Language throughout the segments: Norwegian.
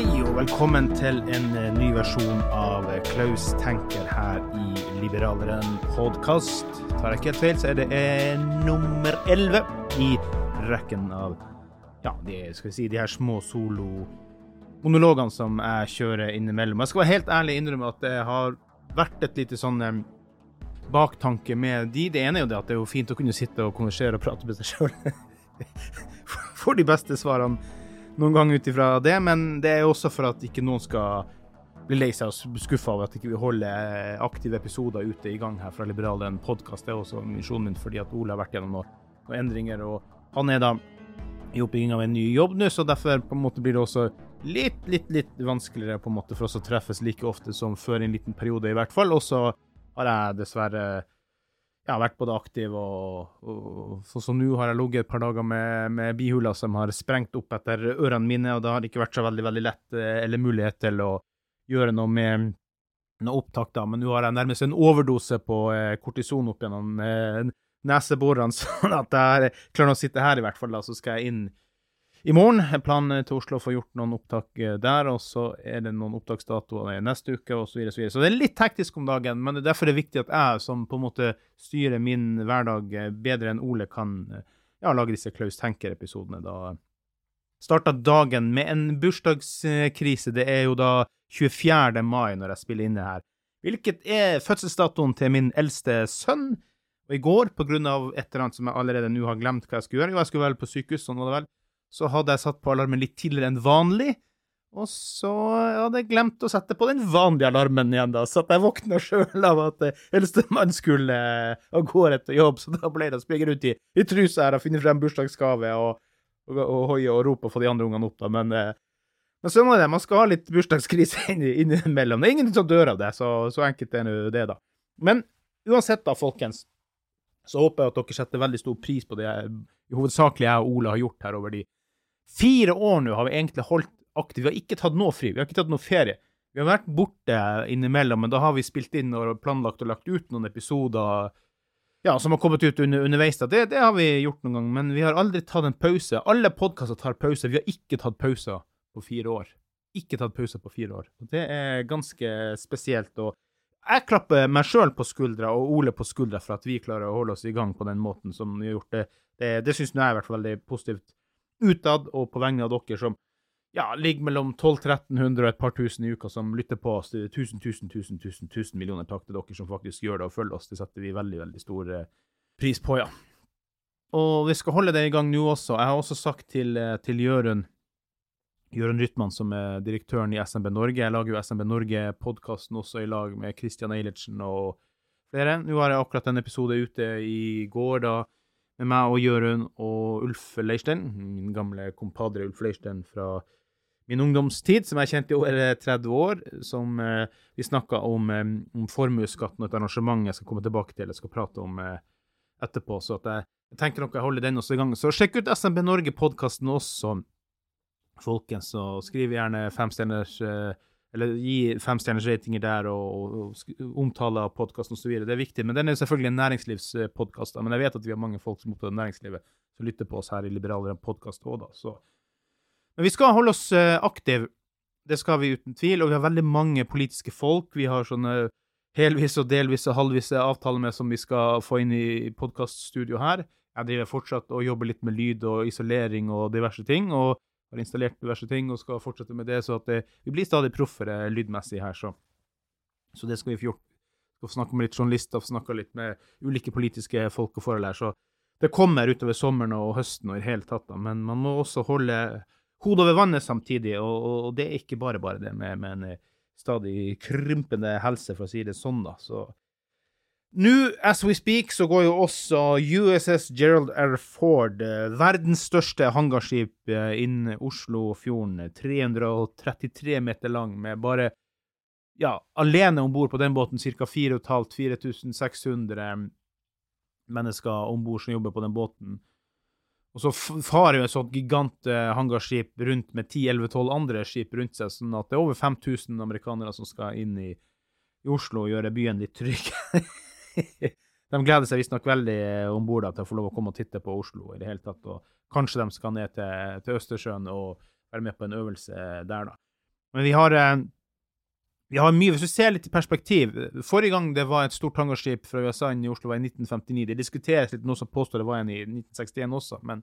Hei og velkommen til en eh, ny versjon av eh, Klaus tenker her i Liberaleren podkast. Tar jeg ikke helt feil, så er det eh, nummer 11 i rekken av ja, de, skal vi si, de her små solo-monologene som jeg kjører innimellom. Jeg skal være helt ærlig innrømme at det har vært et lite sånn eh, baktanke med de. Det ene er jo det at det er jo fint å kunne sitte og konversere og prate med seg sjøl. Får de beste svarene noen ganger ut ifra det, men det er også for at ikke noen skal bli lei seg og skuffa over at ikke vi holder aktive episoder ute i gang her fra Liberalen podkast. Det er også misjonen min fordi at Ole har vært gjennom noen, noen endringer, og han er da i oppbygging av en ny jobb nå, så derfor på en måte blir det også litt, litt, litt vanskeligere på en måte for oss å treffes like ofte som før i en liten periode, i hvert fall. Og så har jeg dessverre jeg har vært både aktiv og, og som så nå har jeg ligget et par dager med, med bihuler som har sprengt opp etter ørene mine, og det har ikke vært så veldig veldig lett eh, eller mulighet til å gjøre noe med noe opptak, da. Men nå har jeg nærmest en overdose på eh, kortison opp gjennom eh, neseborene, sånn at jeg klarer å sitte her i hvert fall. da, Så skal jeg inn i morgen. Jeg planer til Oslo å få gjort noen opptak eh, der, og så er det noen opptaksdatoer neste uke, og så videre, så videre. Så det er litt hektisk om dagen, men det er derfor det er viktig at jeg, som på en måte styrer min hverdag eh, bedre enn Ole, kan eh, ja, lage disse Klaus Tenker-episodene. Da starta dagen med en bursdagskrise. Det er jo da 24. mai når jeg spiller inne her, hvilket er fødselsdatoen til min eldste sønn. Og i går, på grunn av et eller annet som jeg allerede nå har glemt hva jeg skulle gjøre, jo, jeg skulle vel på sykehus, sånn var det vel, så hadde jeg satt på alarmen litt tidligere enn vanlig. Og så hadde jeg glemt å sette på den vanlige alarmen igjen, da, så jeg våkna sjøl av at eldstemann skulle av gårde til jobb, så da ble det å springe rundt i, i trusa her og finne frem bursdagsgave og, og, og hoie og rope og få de andre ungene opp, da, men, men sånn er det, man skal ha litt bursdagskrise innimellom. Det er ingen som dør av det, så, så enkelt er nå det, da. Men uansett, da, folkens, så håper jeg at dere setter veldig stor pris på det hovedsakelig jeg og Ole har gjort her over de fire år nå har vi egentlig holdt aktiv. Vi har ikke tatt noe fri, vi har ikke tatt noe ferie. Vi har vært borte innimellom, men da har vi spilt inn og planlagt og lagt ut noen episoder ja, som har kommet ut under, underveis. Det, det har vi gjort noen gang, men vi har aldri tatt en pause. Alle podkaster tar pause. Vi har ikke tatt pauser på fire år. Ikke tatt pauser på fire år. Og det er ganske spesielt. og jeg klapper meg sjøl på skuldra og Ole på skuldra for at vi klarer å holde oss i gang på den måten som vi har gjort det. Det, det syns jeg i hvert fall veldig positivt utad, og på vegne av dere som ja, ligger mellom 1200-1300 og et par tusen i uka som lytter på oss. Tusen, tusen, tusen, tusen, tusen millioner takk til dere som faktisk gjør det og følger oss. Det setter vi veldig, veldig stor eh, pris på, ja. Og vi skal holde det i gang nå også. Jeg har også sagt til, eh, til Jørund Jørund Rytman, som er direktøren i SMB Norge. Jeg lager jo SMB Norge-podkasten også i lag med Christian Eilertsen og flere. Nå har jeg akkurat en episode ute i går da, med meg og Jørund og Ulf Leirstein, min gamle kompadre Ulf Leirstein fra min ungdomstid, som jeg kjente i over 30 år, som eh, vi snakka om, eh, om formuesskatten og et arrangement jeg skal komme tilbake til, jeg skal prate om eh, etterpå. Så jeg, jeg tenker nok jeg holder den også i gang. Så sjekk ut SMB Norge-podkasten også, folkens, og skriv gjerne femstjerners eh, eller gi femstjerners ratinger der og, og, og omtale av podkasten osv. Det er viktig. Men den er selvfølgelig en næringslivspodkast. Men jeg vet at vi har mange folk som er opptatt næringslivet, som lytter på oss her i Liberalere podkast òg, da. Så. Men vi skal holde oss uh, aktive. Det skal vi uten tvil. Og vi har veldig mange politiske folk. Vi har sånne helvise og delvise og halvvise avtaler med som vi skal få inn i podkaststudio her. Jeg driver fortsatt og jobber litt med lyd og isolering og diverse ting. og har installert diverse ting og skal fortsette med det, så det, vi blir stadig proffere lydmessig her, så. Så det skal vi få gjort. Skal snakke med litt journalister, snakke litt med ulike politiske folk og forhold her, så det kommer utover sommeren og høsten og i hele tatt, da. Men man må også holde hodet over vannet samtidig, og, og, det er ikke bare bare det med, med en stadig krympende helse, for å si det sånn, da. Så nå, as we speak, så går jo også USS Gerald R. Ford, eh, verdens største hangarskip eh, innen Oslofjorden, 333 meter lang, med bare ja, alene om bord på den båten ca. 4500-4600 mennesker om bord som jobber på den båten. Og så farer jo et sånt gigant eh, hangarskip rundt med 10-11-12 andre skip rundt seg, sånn at det er over 5000 amerikanere som skal inn i, i Oslo og gjøre byen litt trygg. de gleder seg visstnok veldig eh, om bord til å få lov å komme og titte på Oslo i det hele tatt. Og kanskje de skal ned til, til Østersjøen og være med på en øvelse der, da. Men vi har, eh, vi har mye Hvis du ser litt i perspektiv Forrige gang det var et stort hangarskip fra USA inn i Oslo, var i 1959. Det diskuteres litt noe som påstår det var en i 1961 også, men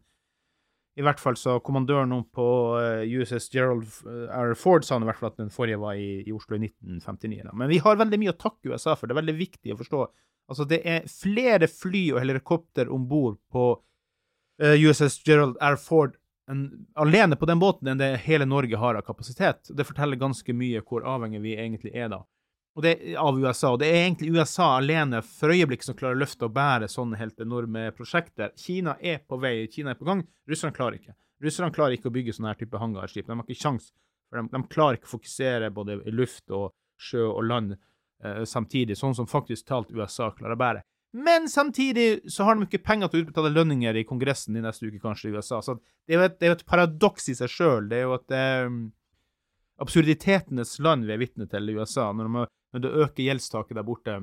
i hvert fall så kommandøren på eh, USS Gerald R. Ford sa han i hvert fall at den forrige var i, i Oslo i 1959. Da. Men vi har veldig mye å takke USA for. Det er veldig viktig å forstå Altså, det er flere fly og helikopter om bord på eh, USS Gerald R. Ford en, alene på den båten enn det hele Norge har av kapasitet. Det forteller ganske mye hvor avhengig vi egentlig er da. Det av USA. Og det er egentlig USA alene for øyeblikket som klarer å løfte og bære sånne helt enorme prosjekter. Kina er på vei, Kina er på gang. Russland klarer ikke. Russland klarer ikke å bygge sånne her type hangarskip. De har ikke for de, de klarer ikke å fokusere både i luft og sjø og land eh, samtidig, sånn som faktisk talt USA klarer å bære. Men samtidig så har de ikke penger til å utbetale lønninger i Kongressen i neste uke, kanskje, i USA. Så det er jo et, er et paradoks i seg sjøl. Det er jo at eh, absurditetenes land vi er vitne til i USA, når, de, når det øker gjeldstaket der borte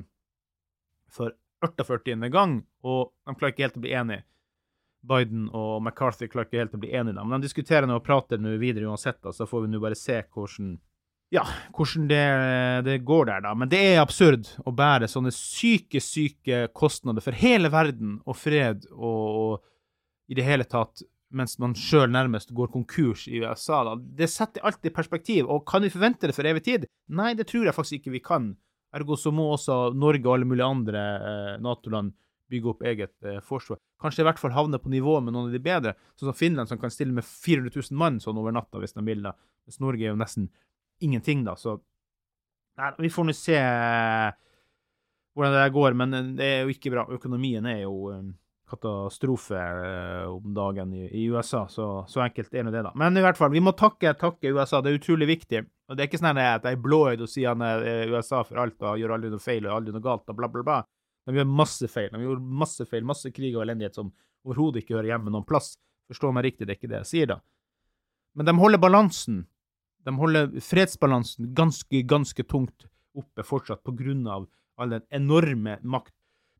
for 48. gang, og de klarer ikke helt å bli enige. Biden og McCarthy klarer ikke helt å bli enige, men de diskuterer nå og prater nå videre uansett, da, så får vi nå bare se hvordan ja, hvordan det, det, går der, da. Men det er absurd å bære sånne syke, syke kostnader for hele verden og fred og, og i det hele tatt, mens man sjøl nærmest går konkurs i USA. da. Det setter alt i perspektiv. Og kan vi forvente det for evig tid? Nei, det tror jeg faktisk ikke vi kan. Ergo så må også Norge og alle mulige andre eh, Nato-land bygge opp eget eh, forsvar. Kanskje i hvert fall havne på nivå med noen av de bedre, sånn som Finland, som kan stille med 400 000 mann sånn over natta hvis de vil. da. Mens Norge er jo nesten ingenting, da. Så nei, vi får nå se eh, hvordan det går. Men eh, det er jo ikke bra. Økonomien er jo eh, katastrofe om dagen i, USA. Så, så, enkelt er nå det, da. Men i hvert fall, vi må takke, takke USA. Det er utrolig viktig. Og det er ikke sånn at jeg er blåøyd og sier han er USA for alt og gjør aldri noe feil og aldri noe galt og bla, bla, bla. De gjør masse feil. De gjorde masse feil, masse krig og elendighet som overhodet ikke hører hjemme noen plass. Forstå meg riktig, det er ikke det jeg sier, da. Men de holder balansen de holder fredsbalansen ganske, ganske tungt oppe fortsatt på grunn av all den enorme makt,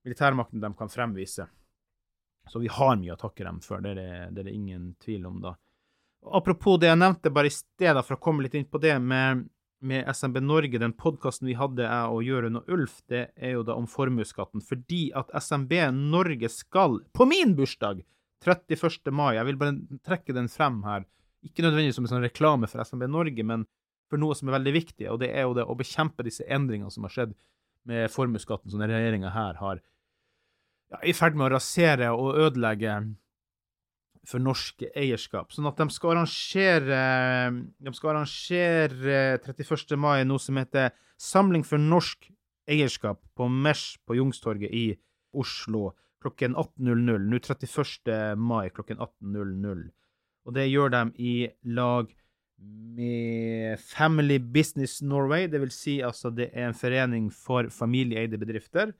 militærmakten de kan fremvise. Så vi har mye å takke dem for, det er det, det er ingen tvil om, da. Apropos det jeg nevnte bare i stedet, for å komme litt inn på det med, med SMB Norge, den podkasten vi hadde, jeg og Jørund og Ulf, det er jo da om formuesskatten. Fordi at SMB Norge skal, på min bursdag, 31. mai, jeg vil bare trekke den frem her, ikke nødvendigvis som en sånn reklame for SMB Norge, men for noe som er veldig viktig, og det er jo det å bekjempe disse endringene som har skjedd med formuesskatten, som denne regjeringa her har ja, i ferd med å rasere og ødelegge for norsk eierskap. Sånn at de skal arrangere De skal arrangere 31. mai noe som heter Samling for norsk eierskap på Mesh på Jungstorget i Oslo klokken 18.00. Nå 31. mai klokken 18.00. Og det gjør de i lag med Family Business Norway. Det vil si altså det er en forening for familieeide bedrifter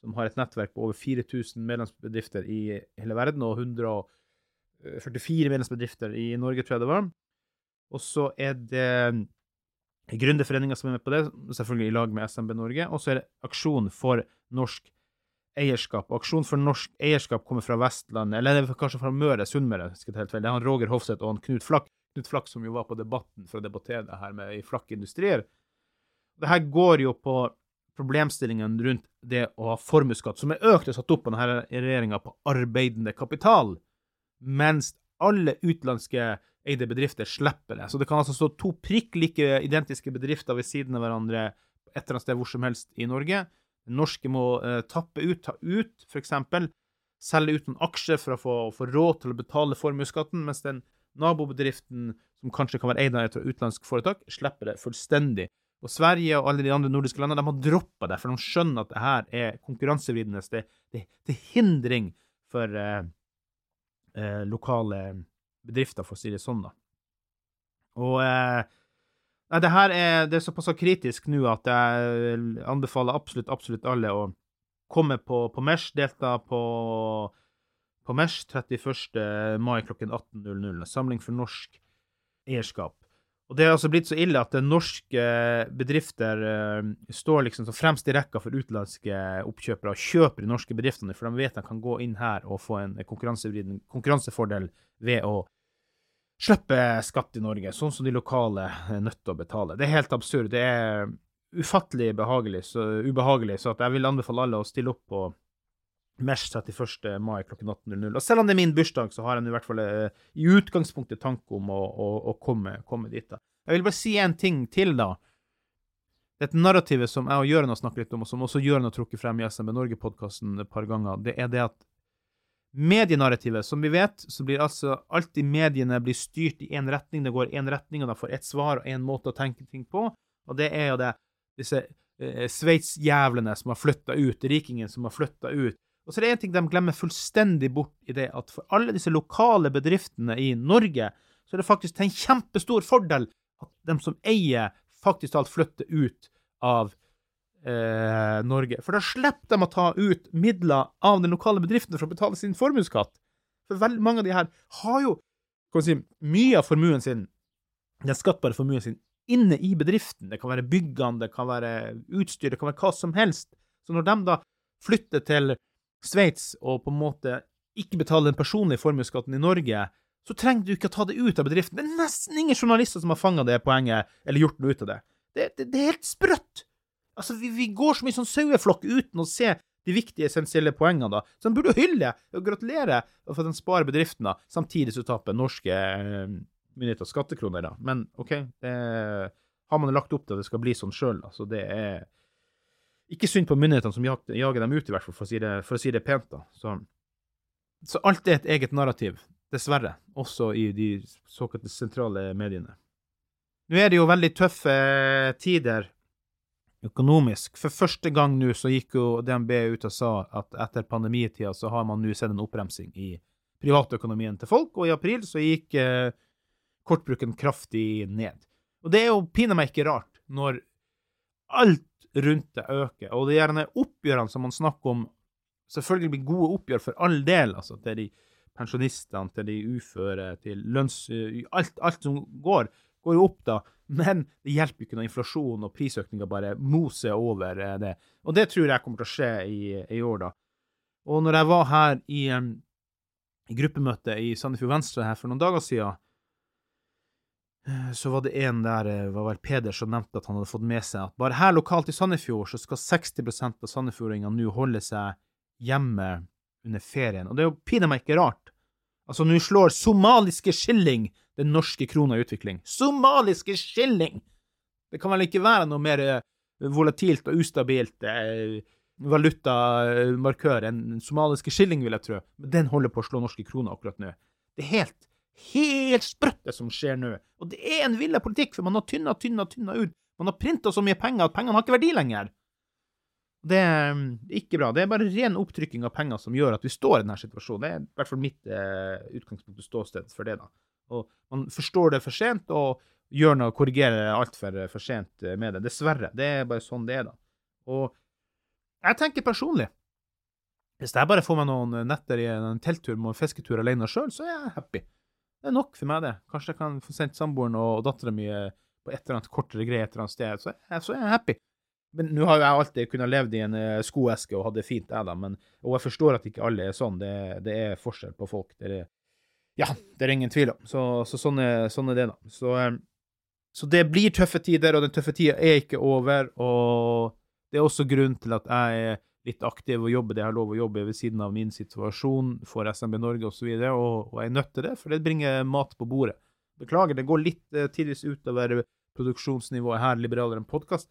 som har et nettverk på over 4000 medlemsbedrifter i hele verden, og 144 medlemsbedrifter i Norge, tror jeg det var. Og så er det Gründerforeninga som er med på det, selvfølgelig i lag med SMB Norge. Og så er det Aksjon for norsk eierskap. Og Aksjon for norsk eierskap kommer fra Vestlandet, eller er kanskje fra Møre, Sunnmøre. skal helt feil. Det er han Roger Hofseth og han Knut Flakk. Knut Flakk som jo var på Debatten for å debattere det her med i Flakk Industrier. Det her går jo på problemstillingen rundt det å ha formuesskatt, som er økt og satt opp av denne regjeringa på arbeidende kapital, mens alle utenlandske eide bedrifter slipper det. Så det kan altså stå to prikk like identiske bedrifter ved siden av hverandre et eller annet sted hvor som helst i Norge. Norske må eh, tappe ut, ta ut, f.eks. Selge ut noen aksjer for å få, få råd til å betale formuesskatten, mens den nabobedriften, som kanskje kan være eid av et utenlandsk foretak, slipper det fullstendig. Og Sverige og alle de andre nordiske landene de har droppa det, for de skjønner at det her er konkurransevridende. Det, det, det er hindring for eh, eh, lokale bedrifter, for å si det sånn. da. Og eh, det her er, det er såpass kritisk nå at jeg anbefaler absolutt, absolutt alle å komme på, på Mesh, delta på, på Mesh 31. mai klokken 18.00. Samling for norsk eierskap. Og det er altså blitt så ille at norske bedrifter uh, står liksom så fremst i rekka for utenlandske oppkjøpere og kjøper de norske bedriftene, for de vet de kan gå inn her og få en konkurransefordel ved å slippe skatt i Norge, sånn som de lokale er nødt til å betale. Det er helt absurd. Det er ufattelig behagelig, så, ubehagelig, så jeg vil anbefale alle å stille opp på Mesh 31. mai klokken 18.00. Og selv om det er min bursdag, så har jeg i hvert fall uh, i utgangspunktet tanke om å, å, å komme, komme, dit. da. Jeg vil bare si en ting til, da. Dette narrativet som jeg og Jøren har snakket litt om, og som også Jørgen har trukket frem i SMB Norge-podkasten et par ganger, det er det at medienarrativet, som vi vet, så blir altså alltid mediene blir styrt i én retning. Det går én retning, og de får ett svar og én måte å tenke ting på. Og det er jo det disse eh, sveitsjævlene som har flytta ut, rikingen som har flytta ut, og så er det én ting de glemmer fullstendig bort i det, at for alle disse lokale bedriftene i Norge, så er det faktisk til en kjempestor fordel at de som eier, faktisk alt flytter ut av eh, Norge. For da slipper de å ta ut midler av den lokale bedriften for å betale sin formuesskatt. For veldig mange av de her har jo si, mye av formuen sin, den skattbare formuen sin, inne i bedriften. Det kan være byggene, det kan være utstyr, det kan være hva som helst. Så når de da flytter til Sveits og på en måte ikke betale den personlige formuesskatten i Norge, så trenger du ikke å ta det ut av bedriften. Det er nesten ingen journalister som har fanga det poenget, eller gjort noe ut av det. Det, det, det er helt sprøtt! Altså, vi, vi, går så mye sånn saueflokk uten å se de viktige, essensielle poengene, da. Så de burde hylle og gratulere for at de sparer bedriften, da, samtidig som taper norske eh, myndigheter skattekroner, da. Men OK, det har man lagt opp til at det skal bli sånn sjøl, da, så det er ikke synd på myndighetene som jager, dem ut, i hvert fall, for å si det, å si det pent. da. Så, så, alt er et eget narrativ, dessverre, også i de såkalte sentrale mediene. Nå er det jo veldig tøffe tider økonomisk. For første gang nå så gikk jo DNB ut og sa at etter pandemitida så har man nå sett en oppbremsing i privatøkonomien til folk, og i april så gikk eh, kortbruken kraftig ned. Og det er jo pinadø meg ikke rart, når alt rundt det øker. Og det gjerne oppgjørene som man snakker om, selvfølgelig blir gode oppgjør for all del, altså til de pensjonistene, til de uføre, til lønns... Alt, alt som går, går jo opp, da. Men det hjelper ikke når inflasjon og prisøkninger bare moser over eh, det. Og det tror jeg kommer til å skje i, i år, da. Og når jeg var her i, i gruppemøte i Sandefjord Venstre her for noen dager siden, Eh, så var det en der, eh, var vel Peder, som nevnte at han hadde fått med seg at bare her lokalt i Sandefjord så skal 60% av sandefjordingene nå holde seg hjemme under ferien. Og det er jo pinadø ikke rart. Altså, nå slår somaliske skilling den norske krona i utvikling. Somaliske skilling! Det kan vel ikke være noe mer eh, volatilt og ustabilt eh, valutamarkør enn somaliske skilling, vil jeg tro. Men den holder på å slå norske kroner akkurat nå. Det er helt helt sprøtt, det som skjer nå. Og det er en villa politikk, for man har tynna, tynna, tynna ut. Man har printa så mye penger at pengene har ikke verdi lenger. Det er ikke bra. Det er bare ren opptrykking av penger som gjør at vi står i denne situasjonen. Det er i hvert fall mitt eh, utgangspunkt og ståsted for det. da. Og Man forstår det for sent, og gjør noe, korrigerer altfor for sent med det. Dessverre. Det er bare sånn det er, da. Og jeg tenker personlig Hvis jeg bare får meg noen netter i en telttur med fisketur alene sjøl, så er jeg happy. Det er nok for meg, det. Kanskje jeg kan få sendt samboeren og dattera mi på et eller annet kortere greie et eller annet sted, så, er jeg happy. Men nå har jo jeg alltid kunnet levd i en uh, skoeske og hatt det fint, jeg, da. Men, og jeg forstår at ikke alle er sånn. Det, det er forskjell på folk. Det er, ja, det er ingen tvil om. Så, så sånn, er, sånn, er, det, da. Så, um, så, det blir tøffe tider, og den tøffe tida er ikke over. Og det er også grunnen til at jeg er litt aktiv og jobber det jeg har lov å jobbe ved siden av min situasjon for SMB Norge osv., og, så videre, og, jeg er nødt til det, for det bringer mat på bordet. Beklager, det går litt eh, tidvis utover produksjonsnivået her, liberalere enn podkast.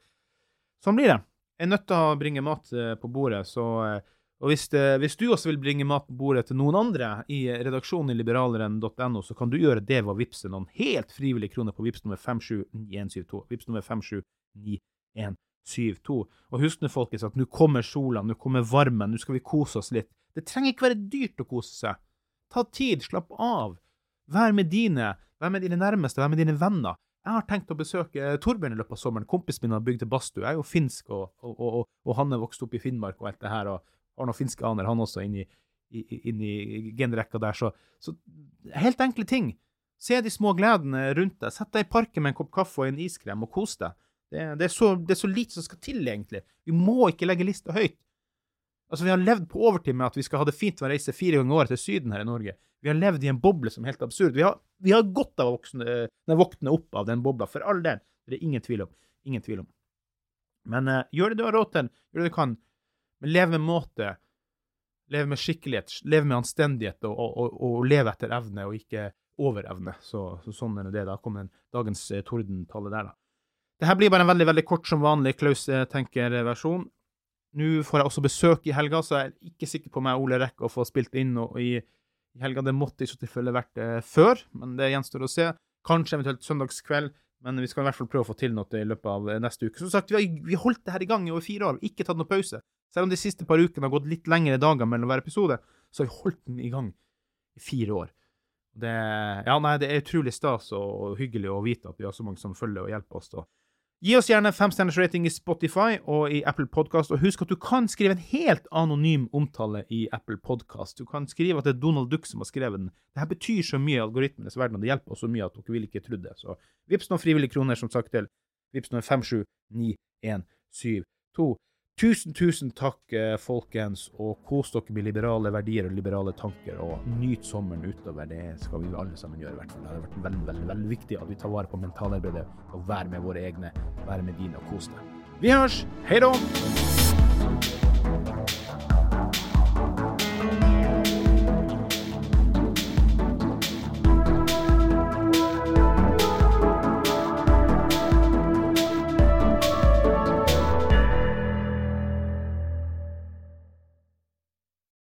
Sånn blir det. Jeg er nødt til å bringe mat eh, på bordet. Så, eh, og hvis, det, hvis, du også vil bringe mat på bordet til noen andre i redaksjonen i liberaleren.no, så kan du gjøre det ved å vippse noen helt frivillige kroner på vips nummer 57972. Vips nummer 579172. Og husk nå, folkens, at nå kommer sola, nå kommer varmen, nå skal vi kose oss litt. Det trenger ikke være dyrt å kose seg. Ta tid, slapp av. Vær med dine, vær med dine nærmeste, vær med dine venner. Jeg har tenkt å besøke Torbjørn i løpet av sommeren. Kompisen min har bygd badstue. Jeg er jo finsk, og, og, og, og, han er vokst opp i Finnmark og alt det her, og har noen finske aner, han også, inni inn i genrekka der. Så, så, helt enkle ting. Se de små gledene rundt deg. Sett deg i parken med en kopp kaffe og en iskrem, og kos deg. Det, det, er så, det, er så, lite som skal til, egentlig. Vi må ikke legge lista høyt. Altså, Vi har levd på overtid med at vi skal ha det fint ved å reise fire ganger i året til Syden her i Norge. Vi har levd i en boble som er helt absurd. Vi har, vi har godt av å våkne opp av den bobla, for all del. Det er ingen tvil om. Ingen tvil om. Men uh, gjør det du har råd til, gjør det du kan. Men lev med måte. Lev med skikkelighet, lev med anstendighet, og, og, og, og lev etter evne, og ikke over evne. Så, så sånn er det. Da kommer dagens uh, tordentale der, da. Dette blir bare en veldig veldig kort som vanlig Klaus eh, tenker-versjon. Nå får jeg også besøk i helga, så jeg er ikke sikker på om jeg Ole rekker å få spilt inn noe i i helga. Det måtte i så tilfelle vært eh, før, men det gjenstår å se. Kanskje eventuelt søndagskveld, men vi skal i hvert fall prøve å få til noe i løpet av eh, neste uke. Som sagt, vi har, vi holdt det her i gang i over fire år, ikke tatt noe pause. Selv om de siste par ukene har gått litt lengre dager mellom hver episode, så har vi holdt den i gang i fire år. Det, ja, nei, det er utrolig stas og hyggelig å vite at vi har så mange som følger og hjelper oss. Da. Gi oss gjerne femstjerners rating i Spotify og i Apple Podcast, og husk at du kan skrive en helt anonym omtale i Apple Podcast. Du kan skrive at det er Donald Duck som har skrevet den. Dette betyr så mye i algoritmenes verden, og det hjelper oss så mye at dere vil ikke tro det. Så vips noen frivillige kroner, som sagt, til vips nummer 579172. Tusen, tusen takk, eh, folkens, og kos dere med liberale verdier og liberale tanker, og nyt sommeren utover. Det skal vi alle sammen gjøre, i hvert fall. Det hadde vært veldig, veldig, veldig viktig at vi tar vare på mentalarbeidet og være med våre egne, være med dine og kos deg. Vi høres! Hei da!